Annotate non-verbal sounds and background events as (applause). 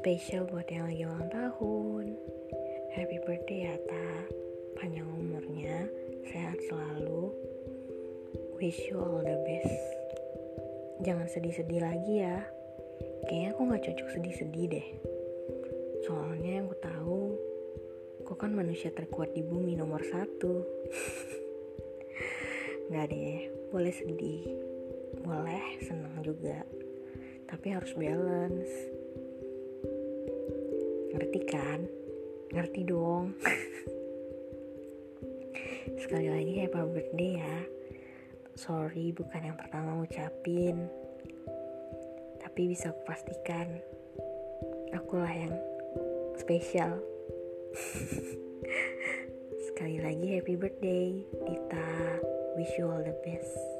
Spesial buat yang lagi ulang tahun. Happy birthday ya Ta. Panjang umurnya. Sehat selalu. Wish you all the best. Jangan sedih-sedih lagi ya. Kayaknya aku gak cocok sedih-sedih deh. Soalnya yang aku tahu Kau kan manusia terkuat di bumi nomor satu. (laughs) Gak deh, boleh sedih. Boleh senang juga. Tapi harus balance Ngerti kan? Ngerti dong. (laughs) Sekali lagi happy birthday ya. Sorry bukan yang pertama ngucapin. Tapi bisa aku pastikan Akulah yang spesial. (laughs) Sekali lagi happy birthday Dita. Wish you all the best